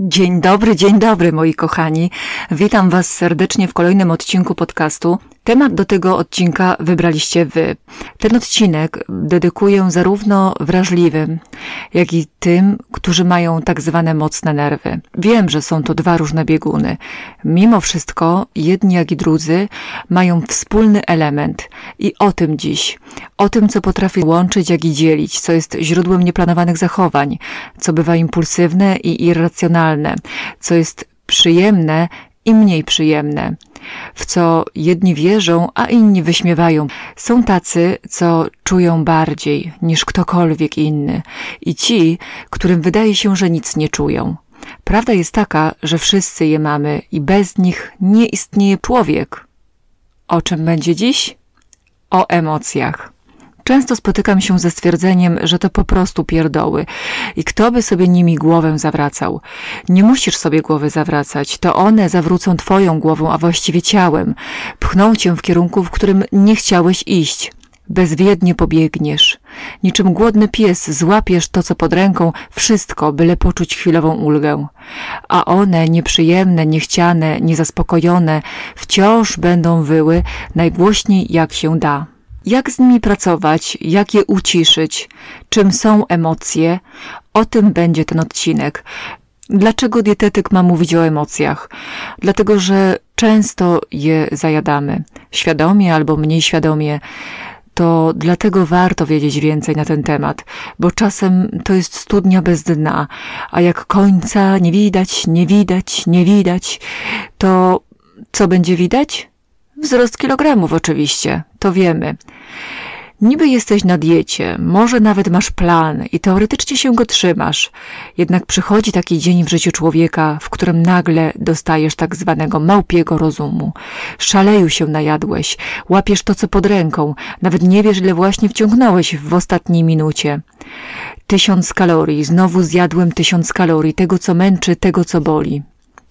Dzień dobry, dzień dobry, moi kochani. Witam Was serdecznie w kolejnym odcinku podcastu. Temat do tego odcinka wybraliście Wy. Ten odcinek dedykuję zarówno wrażliwym, jak i tym, którzy mają tak zwane mocne nerwy. Wiem, że są to dwa różne bieguny. Mimo wszystko, jedni jak i drudzy mają wspólny element. I o tym dziś. O tym, co potrafi łączyć, jak i dzielić, co jest źródłem nieplanowanych zachowań, co bywa impulsywne i irracjonalne, co jest przyjemne i mniej przyjemne, w co jedni wierzą, a inni wyśmiewają. Są tacy, co czują bardziej niż ktokolwiek inny i ci, którym wydaje się, że nic nie czują. Prawda jest taka, że wszyscy je mamy i bez nich nie istnieje człowiek. O czym będzie dziś? O emocjach. Często spotykam się ze stwierdzeniem, że to po prostu pierdoły i kto by sobie nimi głowę zawracał. Nie musisz sobie głowy zawracać, to one zawrócą twoją głową, a właściwie ciałem. Pchną cię w kierunku, w którym nie chciałeś iść. Bezwiednie pobiegniesz. Niczym głodny pies złapiesz to, co pod ręką, wszystko, byle poczuć chwilową ulgę. A one, nieprzyjemne, niechciane, niezaspokojone, wciąż będą wyły najgłośniej jak się da. Jak z nimi pracować, jak je uciszyć, czym są emocje, o tym będzie ten odcinek. Dlaczego dietetyk ma mówić o emocjach? Dlatego, że często je zajadamy, świadomie albo mniej świadomie. To dlatego warto wiedzieć więcej na ten temat, bo czasem to jest studnia bez dna, a jak końca nie widać, nie widać, nie widać, to co będzie widać? Wzrost kilogramów oczywiście, to wiemy. Niby jesteś na diecie, może nawet masz plan i teoretycznie się go trzymasz, jednak przychodzi taki dzień w życiu człowieka, w którym nagle dostajesz tak zwanego małpiego rozumu. Szaleju się najadłeś, łapiesz to, co pod ręką, nawet nie wiesz, ile właśnie wciągnąłeś w ostatniej minucie. Tysiąc kalorii, znowu zjadłem tysiąc kalorii, tego, co męczy, tego, co boli.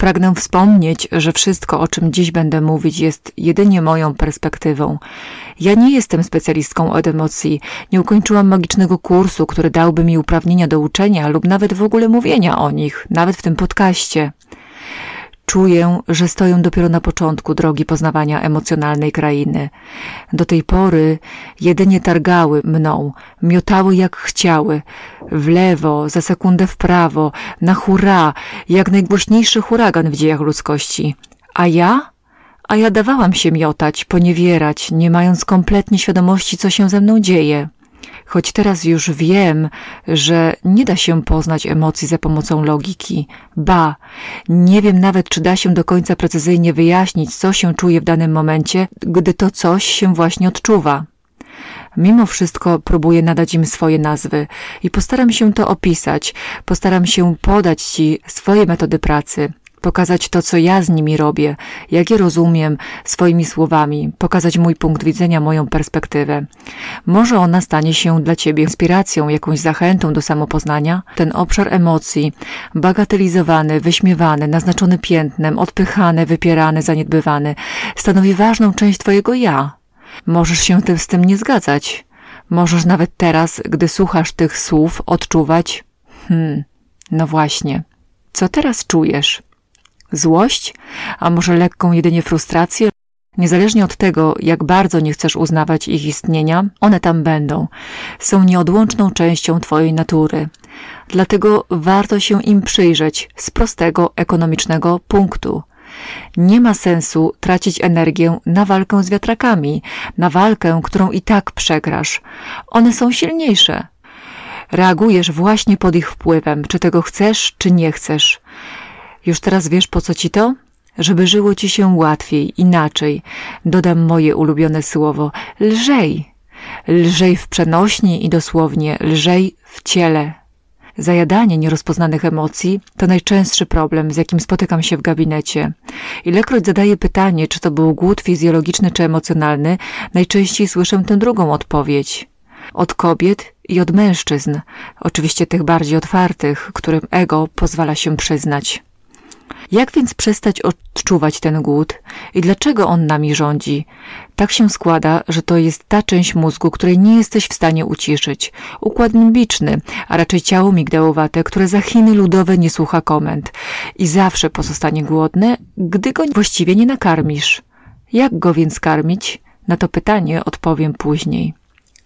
Pragnę wspomnieć, że wszystko, o czym dziś będę mówić, jest jedynie moją perspektywą. Ja nie jestem specjalistką od emocji, nie ukończyłam magicznego kursu, który dałby mi uprawnienia do uczenia lub nawet w ogóle mówienia o nich, nawet w tym podcaście. Czuję, że stoję dopiero na początku drogi poznawania emocjonalnej krainy. Do tej pory jedynie targały mną, miotały jak chciały, w lewo, za sekundę w prawo, na hurra, jak najgłośniejszy huragan w dziejach ludzkości. A ja? A ja dawałam się miotać, poniewierać, nie mając kompletnie świadomości, co się ze mną dzieje choć teraz już wiem, że nie da się poznać emocji za pomocą logiki. Ba, nie wiem nawet, czy da się do końca precyzyjnie wyjaśnić, co się czuje w danym momencie, gdy to coś się właśnie odczuwa. Mimo wszystko próbuję nadać im swoje nazwy i postaram się to opisać, postaram się podać Ci swoje metody pracy pokazać to, co ja z nimi robię, jak je rozumiem swoimi słowami, pokazać mój punkt widzenia, moją perspektywę. Może ona stanie się dla Ciebie inspiracją, jakąś zachętą do samopoznania. Ten obszar emocji, bagatelizowany, wyśmiewany, naznaczony piętnem, odpychany, wypierany, zaniedbywany, stanowi ważną część Twojego ja. Możesz się z tym nie zgadzać. Możesz nawet teraz, gdy słuchasz tych słów, odczuwać, hmm, no właśnie, co teraz czujesz? Złość, a może lekką jedynie frustrację. Niezależnie od tego, jak bardzo nie chcesz uznawać ich istnienia, one tam będą. Są nieodłączną częścią Twojej natury. Dlatego warto się im przyjrzeć z prostego, ekonomicznego punktu. Nie ma sensu tracić energię na walkę z wiatrakami, na walkę, którą i tak przegrasz. One są silniejsze. Reagujesz właśnie pod ich wpływem, czy tego chcesz, czy nie chcesz. Już teraz wiesz po co ci to? Żeby żyło ci się łatwiej, inaczej. Dodam moje ulubione słowo. Lżej. Lżej w przenośni i dosłownie, lżej w ciele. Zajadanie nierozpoznanych emocji to najczęstszy problem, z jakim spotykam się w gabinecie. Ilekroć zadaję pytanie, czy to był głód fizjologiczny czy emocjonalny, najczęściej słyszę tę drugą odpowiedź. Od kobiet i od mężczyzn, oczywiście tych bardziej otwartych, którym ego pozwala się przyznać. Jak więc przestać odczuwać ten głód i dlaczego on nami rządzi? Tak się składa, że to jest ta część mózgu, której nie jesteś w stanie uciszyć. Układ limbiczny, a raczej ciało migdałowate, które za Chiny ludowe nie słucha komend i zawsze pozostanie głodne, gdy go właściwie nie nakarmisz. Jak go więc karmić? Na to pytanie odpowiem później.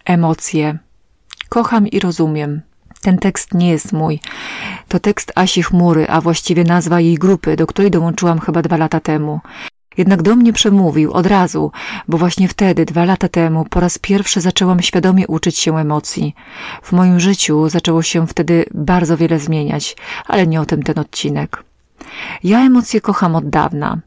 Emocje. Kocham i rozumiem. Ten tekst nie jest mój. To tekst Asi Chmury, a właściwie nazwa jej grupy, do której dołączyłam chyba dwa lata temu. Jednak do mnie przemówił od razu, bo właśnie wtedy, dwa lata temu, po raz pierwszy zaczęłam świadomie uczyć się emocji. W moim życiu zaczęło się wtedy bardzo wiele zmieniać, ale nie o tym ten odcinek. Ja emocje kocham od dawna.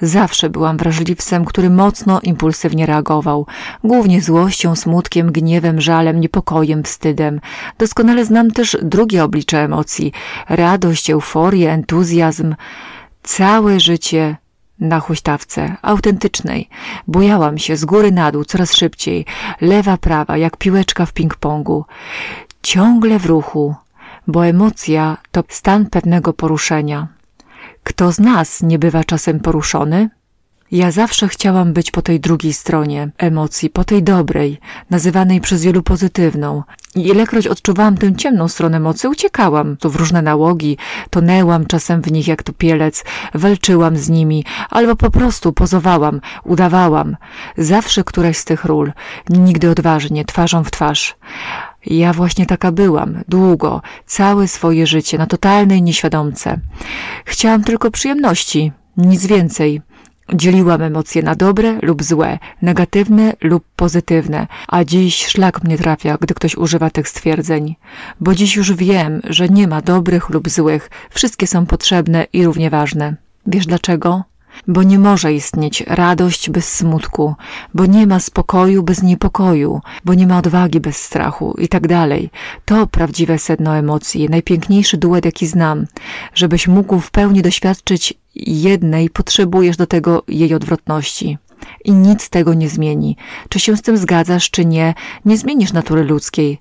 Zawsze byłam wrażliwcem, który mocno impulsywnie reagował, głównie złością, smutkiem, gniewem, żalem, niepokojem, wstydem. Doskonale znam też drugie oblicze emocji radość, euforię, entuzjazm. Całe życie na huśtawce, autentycznej. Bujałam się z góry na dół coraz szybciej, lewa, prawa, jak piłeczka w ping-pongu. Ciągle w ruchu, bo emocja to stan pewnego poruszenia. Kto z nas nie bywa czasem poruszony? Ja zawsze chciałam być po tej drugiej stronie emocji, po tej dobrej, nazywanej przez wielu pozytywną. I ilekroć odczuwałam tę ciemną stronę emocji, uciekałam to w różne nałogi, tonęłam czasem w nich jak to pielec, walczyłam z nimi, albo po prostu pozowałam, udawałam. Zawsze któraś z tych ról, nigdy odważnie, twarzą w twarz. Ja właśnie taka byłam, długo, całe swoje życie, na totalnej nieświadomce. Chciałam tylko przyjemności, nic więcej. Dzieliłam emocje na dobre lub złe, negatywne lub pozytywne, a dziś szlak mnie trafia, gdy ktoś używa tych stwierdzeń. Bo dziś już wiem, że nie ma dobrych lub złych, wszystkie są potrzebne i równie ważne. Wiesz dlaczego? Bo nie może istnieć radość bez smutku, bo nie ma spokoju bez niepokoju, bo nie ma odwagi bez strachu i tak dalej. To prawdziwe sedno emocji, najpiękniejszy duet, jaki znam. Żebyś mógł w pełni doświadczyć jednej, potrzebujesz do tego jej odwrotności. I nic tego nie zmieni. Czy się z tym zgadzasz, czy nie, nie zmienisz natury ludzkiej.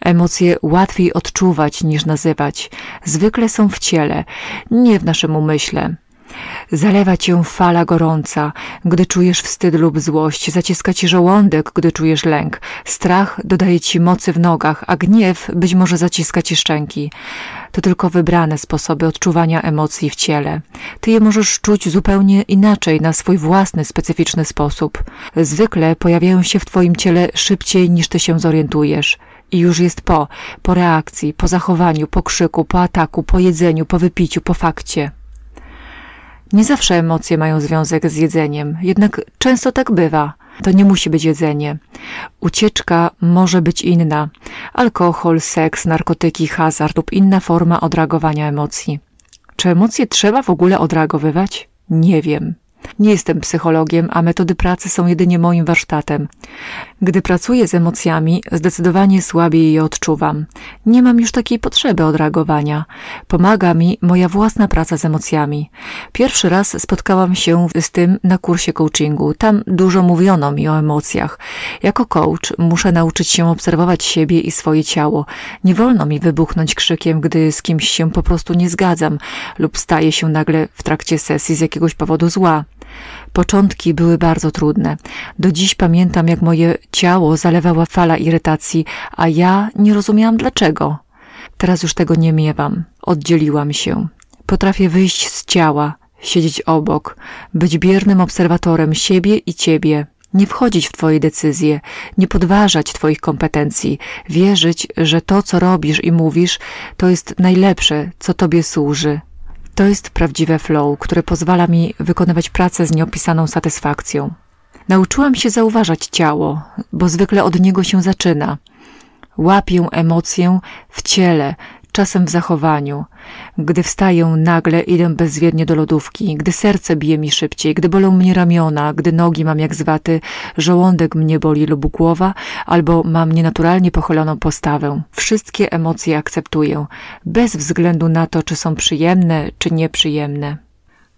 Emocje łatwiej odczuwać niż nazywać. Zwykle są w ciele, nie w naszym umyśle. Zalewa cię fala gorąca, gdy czujesz wstyd lub złość, zaciska ci żołądek, gdy czujesz lęk. Strach dodaje ci mocy w nogach, a gniew być może zaciska ci szczęki. To tylko wybrane sposoby odczuwania emocji w ciele. Ty je możesz czuć zupełnie inaczej, na swój własny, specyficzny sposób. Zwykle pojawiają się w twoim ciele szybciej niż ty się zorientujesz i już jest po, po reakcji, po zachowaniu, po krzyku, po ataku, po jedzeniu, po wypiciu, po fakcie. Nie zawsze emocje mają związek z jedzeniem, jednak często tak bywa. To nie musi być jedzenie. Ucieczka może być inna. Alkohol, seks, narkotyki, hazard lub inna forma odreagowania emocji. Czy emocje trzeba w ogóle odreagowywać? Nie wiem. Nie jestem psychologiem, a metody pracy są jedynie moim warsztatem. Gdy pracuję z emocjami, zdecydowanie słabiej je odczuwam. Nie mam już takiej potrzeby odreagowania. Pomaga mi moja własna praca z emocjami. Pierwszy raz spotkałam się z tym na kursie coachingu. Tam dużo mówiono mi o emocjach. Jako coach muszę nauczyć się obserwować siebie i swoje ciało. Nie wolno mi wybuchnąć krzykiem, gdy z kimś się po prostu nie zgadzam lub staje się nagle w trakcie sesji z jakiegoś powodu zła. Początki były bardzo trudne. Do dziś pamiętam, jak moje ciało zalewała fala irytacji, a ja nie rozumiałam dlaczego. Teraz już tego nie miewam. Oddzieliłam się. Potrafię wyjść z ciała, siedzieć obok, być biernym obserwatorem siebie i ciebie, nie wchodzić w Twoje decyzje, nie podważać Twoich kompetencji, wierzyć, że to, co robisz i mówisz, to jest najlepsze, co Tobie służy. To jest prawdziwe flow, które pozwala mi wykonywać pracę z nieopisaną satysfakcją. Nauczyłam się zauważać ciało, bo zwykle od niego się zaczyna. Łapię emocję w ciele, czasem w zachowaniu. Gdy wstaję nagle, idę bezwiednie do lodówki, gdy serce bije mi szybciej, gdy bolą mnie ramiona, gdy nogi mam jak zwaty, żołądek mnie boli lub głowa, albo mam nienaturalnie pochyloną postawę. Wszystkie emocje akceptuję, bez względu na to, czy są przyjemne, czy nieprzyjemne.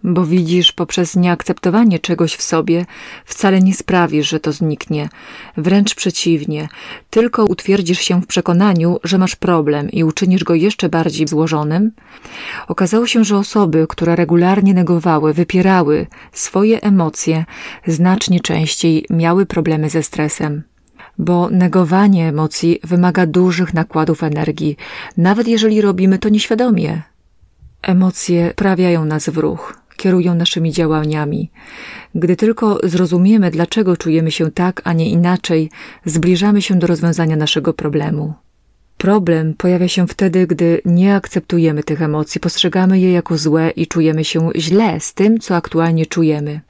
Bo widzisz, poprzez nieakceptowanie czegoś w sobie wcale nie sprawisz, że to zniknie. Wręcz przeciwnie, tylko utwierdzisz się w przekonaniu, że masz problem i uczynisz go jeszcze bardziej złożonym. Okazało się, że osoby, które regularnie negowały, wypierały swoje emocje, znacznie częściej miały problemy ze stresem bo negowanie emocji wymaga dużych nakładów energii, nawet jeżeli robimy to nieświadomie. Emocje prawiają nas w ruch kierują naszymi działaniami. Gdy tylko zrozumiemy, dlaczego czujemy się tak, a nie inaczej, zbliżamy się do rozwiązania naszego problemu. Problem pojawia się wtedy, gdy nie akceptujemy tych emocji, postrzegamy je jako złe i czujemy się źle z tym, co aktualnie czujemy.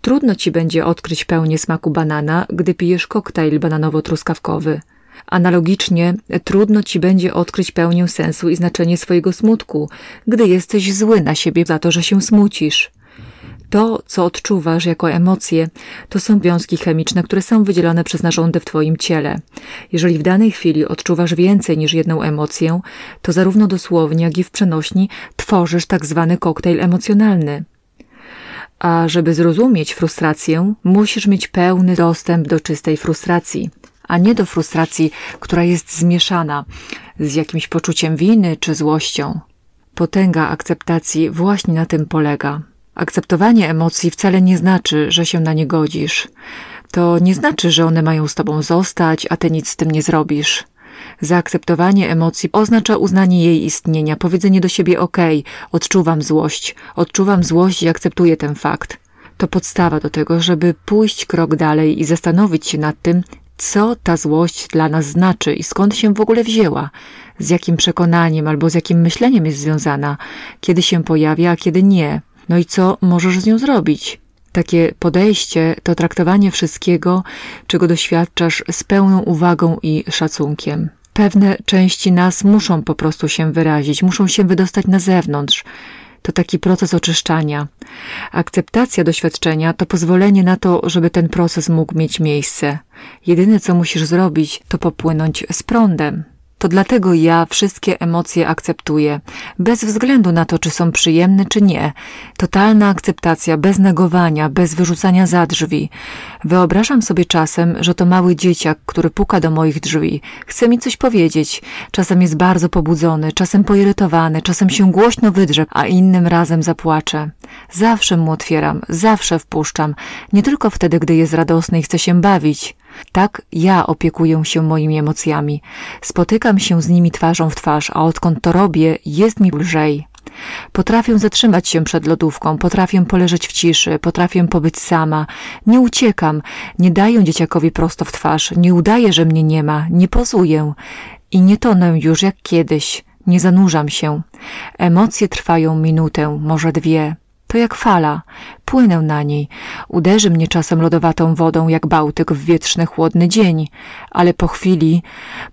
Trudno ci będzie odkryć pełnię smaku banana, gdy pijesz koktajl bananowo-truskawkowy. Analogicznie trudno ci będzie odkryć pełnię sensu i znaczenie swojego smutku, gdy jesteś zły na siebie za to, że się smucisz. To, co odczuwasz jako emocje, to są wiązki chemiczne, które są wydzielone przez narządy w Twoim ciele. Jeżeli w danej chwili odczuwasz więcej niż jedną emocję, to zarówno dosłownie, jak i w przenośni tworzysz tak zwany koktajl emocjonalny. A żeby zrozumieć frustrację, musisz mieć pełny dostęp do czystej frustracji a nie do frustracji, która jest zmieszana z jakimś poczuciem winy czy złością. Potęga akceptacji właśnie na tym polega. Akceptowanie emocji wcale nie znaczy, że się na nie godzisz. To nie znaczy, że one mają z tobą zostać, a ty nic z tym nie zrobisz. Zaakceptowanie emocji oznacza uznanie jej istnienia, powiedzenie do siebie ok, odczuwam złość, odczuwam złość i akceptuję ten fakt. To podstawa do tego, żeby pójść krok dalej i zastanowić się nad tym, co ta złość dla nas znaczy i skąd się w ogóle wzięła, z jakim przekonaniem albo z jakim myśleniem jest związana, kiedy się pojawia, a kiedy nie. No i co możesz z nią zrobić? Takie podejście to traktowanie wszystkiego, czego doświadczasz z pełną uwagą i szacunkiem. Pewne części nas muszą po prostu się wyrazić, muszą się wydostać na zewnątrz. To taki proces oczyszczania. Akceptacja doświadczenia to pozwolenie na to, żeby ten proces mógł mieć miejsce. Jedyne, co musisz zrobić, to popłynąć z prądem. To dlatego ja wszystkie emocje akceptuję, bez względu na to, czy są przyjemne, czy nie. Totalna akceptacja, bez negowania, bez wyrzucania za drzwi. Wyobrażam sobie czasem, że to mały dzieciak, który puka do moich drzwi. Chce mi coś powiedzieć. Czasem jest bardzo pobudzony, czasem poirytowany, czasem się głośno wydrze, a innym razem zapłacze. Zawsze mu otwieram, zawsze wpuszczam. Nie tylko wtedy, gdy jest radosny i chce się bawić. Tak ja opiekuję się moimi emocjami. Spotykam się z nimi twarzą w twarz, a odkąd to robię, jest mi lżej. Potrafię zatrzymać się przed lodówką, potrafię poleżeć w ciszy, potrafię pobyć sama. Nie uciekam, nie daję dzieciakowi prosto w twarz, nie udaję, że mnie nie ma, nie pozuję i nie tonę już jak kiedyś. Nie zanurzam się. Emocje trwają minutę, może dwie. To jak fala. Płynę na niej. Uderzy mnie czasem lodowatą wodą, jak Bałtyk w wietrzny, chłodny dzień. Ale po chwili,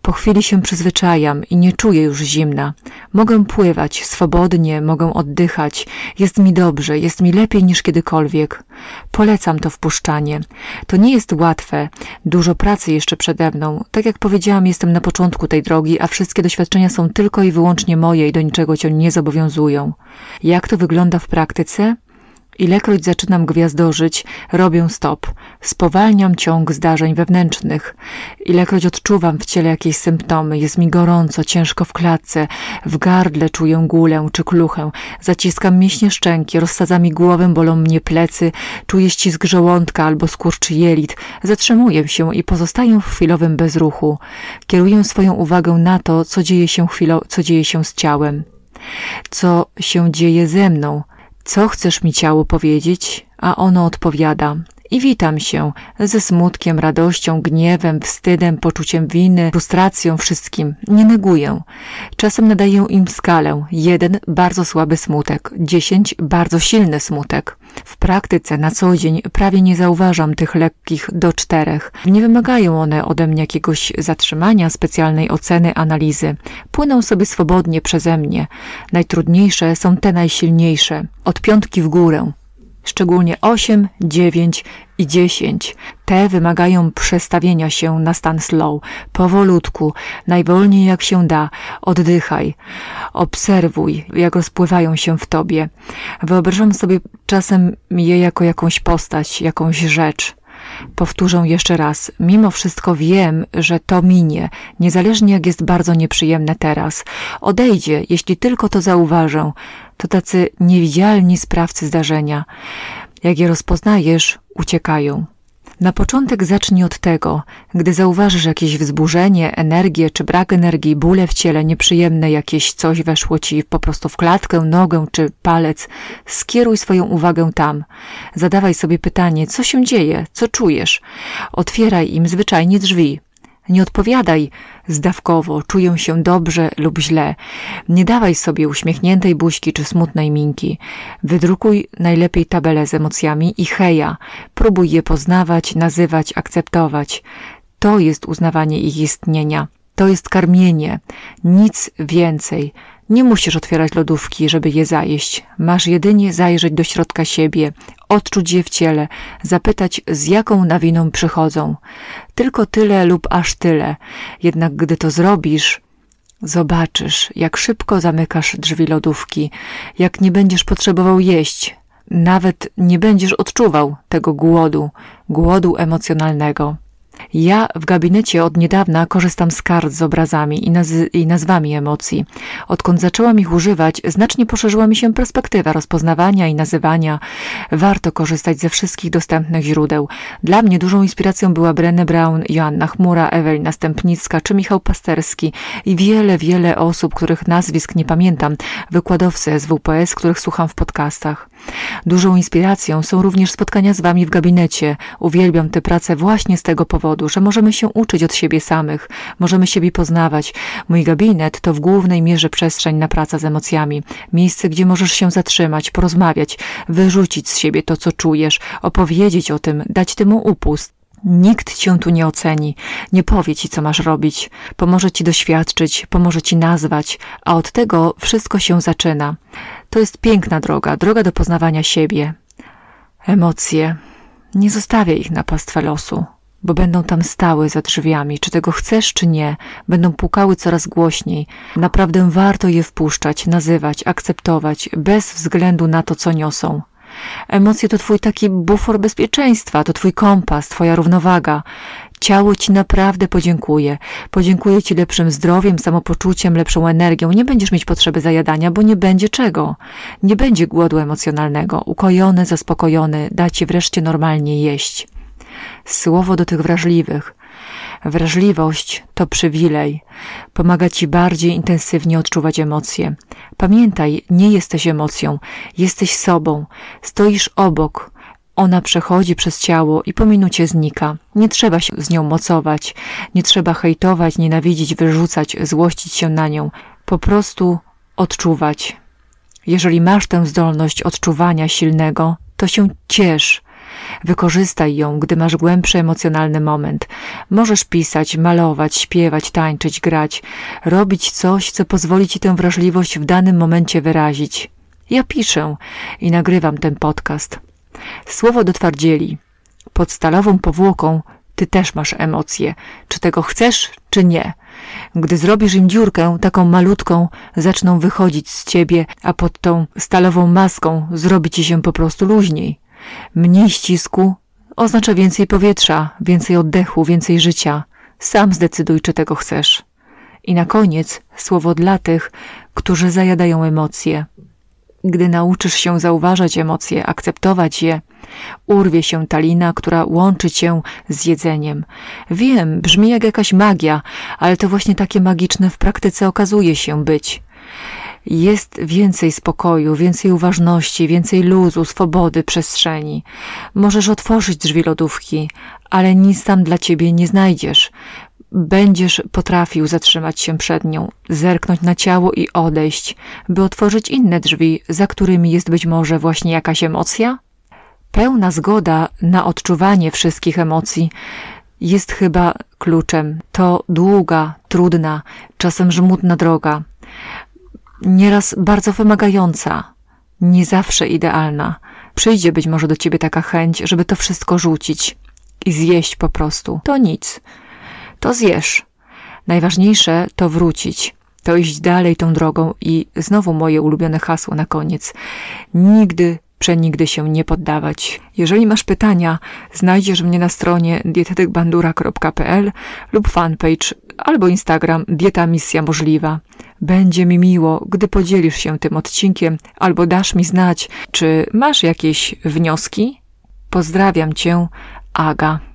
po chwili się przyzwyczajam i nie czuję już zimna. Mogę pływać swobodnie, mogę oddychać. Jest mi dobrze, jest mi lepiej niż kiedykolwiek. Polecam to wpuszczanie. To nie jest łatwe. Dużo pracy jeszcze przede mną. Tak jak powiedziałam, jestem na początku tej drogi, a wszystkie doświadczenia są tylko i wyłącznie moje i do niczego cię nie zobowiązują. Jak to wygląda w praktyce? Ilekroć zaczynam gwiazdorzyć, robię stop. Spowalniam ciąg zdarzeń wewnętrznych. Ilekroć odczuwam w ciele jakieś symptomy, jest mi gorąco, ciężko w klatce, w gardle czuję gulę czy kluchę, zaciskam mięśnie szczęki, rozsadza mi głowę, bolą mnie plecy, czuję ścisk żołądka albo skurczy jelit. Zatrzymuję się i pozostaję w chwilowym bezruchu. Kieruję swoją uwagę na to, co dzieje się chwilo, co dzieje się z ciałem. Co się dzieje ze mną? Co chcesz mi ciało powiedzieć? A ono odpowiada. I witam się ze smutkiem, radością, gniewem, wstydem, poczuciem winy, frustracją, wszystkim. Nie neguję. Czasem nadaję im skalę. Jeden bardzo słaby smutek, dziesięć bardzo silny smutek. W praktyce na co dzień prawie nie zauważam tych lekkich do czterech. Nie wymagają one ode mnie jakiegoś zatrzymania, specjalnej oceny, analizy. Płyną sobie swobodnie przeze mnie. Najtrudniejsze są te najsilniejsze. Od piątki w górę. Szczególnie 8, 9 i 10. Te wymagają przestawienia się na stan slow, powolutku, najwolniej jak się da. Oddychaj, obserwuj, jak rozpływają się w tobie. Wyobrażam sobie czasem je jako jakąś postać, jakąś rzecz. Powtórzę jeszcze raz, mimo wszystko wiem, że to minie, niezależnie jak jest bardzo nieprzyjemne teraz. Odejdzie, jeśli tylko to zauważę. To tacy niewidzialni sprawcy zdarzenia. Jak je rozpoznajesz, uciekają. Na początek zacznij od tego, gdy zauważysz jakieś wzburzenie, energię czy brak energii, bóle w ciele, nieprzyjemne jakieś coś weszło ci po prostu w klatkę, nogę czy palec, skieruj swoją uwagę tam. Zadawaj sobie pytanie, co się dzieje, co czujesz. Otwieraj im zwyczajnie drzwi. Nie odpowiadaj zdawkowo, czuję się dobrze lub źle. Nie dawaj sobie uśmiechniętej buźki czy smutnej minki. Wydrukuj najlepiej tabelę z emocjami i heja. Próbuj je poznawać, nazywać, akceptować. To jest uznawanie ich istnienia. To jest karmienie. Nic więcej. Nie musisz otwierać lodówki, żeby je zajeść. Masz jedynie zajrzeć do środka siebie, odczuć je w ciele, zapytać z jaką nawiną przychodzą. Tylko tyle lub aż tyle. Jednak gdy to zrobisz, zobaczysz, jak szybko zamykasz drzwi lodówki, jak nie będziesz potrzebował jeść, nawet nie będziesz odczuwał tego głodu, głodu emocjonalnego. Ja w gabinecie od niedawna korzystam z kart z obrazami i, naz i, nazwami emocji. Odkąd zaczęłam ich używać, znacznie poszerzyła mi się perspektywa rozpoznawania i nazywania. Warto korzystać ze wszystkich dostępnych źródeł. Dla mnie dużą inspiracją była Brené Brown, Joanna Chmura, Ewelina Stępnicka czy Michał Pasterski i wiele, wiele osób, których nazwisk nie pamiętam, wykładowcy SWPS, których słucham w podcastach. Dużą inspiracją są również spotkania z wami w gabinecie. Uwielbiam tę pracę właśnie z tego powodu, że możemy się uczyć od siebie samych, możemy siebie poznawać. Mój gabinet to w głównej mierze przestrzeń na pracę z emocjami. Miejsce, gdzie możesz się zatrzymać, porozmawiać, wyrzucić z siebie to, co czujesz, opowiedzieć o tym, dać temu upust. Nikt cię tu nie oceni, nie powie ci, co masz robić, pomoże ci doświadczyć, pomoże ci nazwać, a od tego wszystko się zaczyna. To jest piękna droga, droga do poznawania siebie. Emocje. Nie zostawiaj ich na pastwę losu, bo będą tam stały za drzwiami, czy tego chcesz, czy nie, będą pukały coraz głośniej. Naprawdę warto je wpuszczać, nazywać, akceptować, bez względu na to, co niosą. Emocje to twój taki bufor bezpieczeństwa, to twój kompas, twoja równowaga. Ciało ci naprawdę podziękuje. Podziękuję ci lepszym zdrowiem, samopoczuciem, lepszą energią. Nie będziesz mieć potrzeby zajadania, bo nie będzie czego. Nie będzie głodu emocjonalnego. Ukojony, zaspokojony, da ci wreszcie normalnie jeść. Słowo do tych wrażliwych. Wrażliwość to przywilej. Pomaga ci bardziej intensywnie odczuwać emocje. Pamiętaj, nie jesteś emocją, jesteś sobą. Stoisz obok. Ona przechodzi przez ciało i po minucie znika. Nie trzeba się z nią mocować, nie trzeba hejtować, nienawidzić, wyrzucać, złościć się na nią. Po prostu odczuwać. Jeżeli masz tę zdolność odczuwania silnego, to się ciesz, Wykorzystaj ją, gdy masz głębszy emocjonalny moment. Możesz pisać, malować, śpiewać, tańczyć, grać, robić coś, co pozwoli ci tę wrażliwość w danym momencie wyrazić. Ja piszę i nagrywam ten podcast. Słowo do twardzieli. Pod stalową powłoką ty też masz emocje. Czy tego chcesz, czy nie? Gdy zrobisz im dziurkę, taką malutką, zaczną wychodzić z ciebie, a pod tą stalową maską zrobi ci się po prostu luźniej. Mniej ścisku oznacza więcej powietrza, więcej oddechu, więcej życia. Sam zdecyduj, czy tego chcesz. I na koniec słowo dla tych, którzy zajadają emocje. Gdy nauczysz się zauważać emocje, akceptować je, urwie się talina, która łączy cię z jedzeniem. Wiem, brzmi jak jakaś magia, ale to właśnie takie magiczne w praktyce okazuje się być jest więcej spokoju, więcej uważności, więcej luzu, swobody, przestrzeni. Możesz otworzyć drzwi lodówki, ale nic tam dla ciebie nie znajdziesz. Będziesz potrafił zatrzymać się przed nią, zerknąć na ciało i odejść, by otworzyć inne drzwi, za którymi jest być może właśnie jakaś emocja? Pełna zgoda na odczuwanie wszystkich emocji jest chyba kluczem. To długa, trudna, czasem żmudna droga nieraz bardzo wymagająca, nie zawsze idealna. przyjdzie być może do ciebie taka chęć, żeby to wszystko rzucić i zjeść po prostu, to nic. To zjesz. Najważniejsze to wrócić, to iść dalej tą drogą i znowu moje ulubione hasło na koniec. Nigdy przenigdy się nie poddawać. Jeżeli masz pytania, znajdziesz mnie na stronie dietetykbandura.pl lub fanpage albo Instagram Dieta Misja Możliwa. Będzie mi miło, gdy podzielisz się tym odcinkiem albo dasz mi znać, czy masz jakieś wnioski. Pozdrawiam cię, Aga.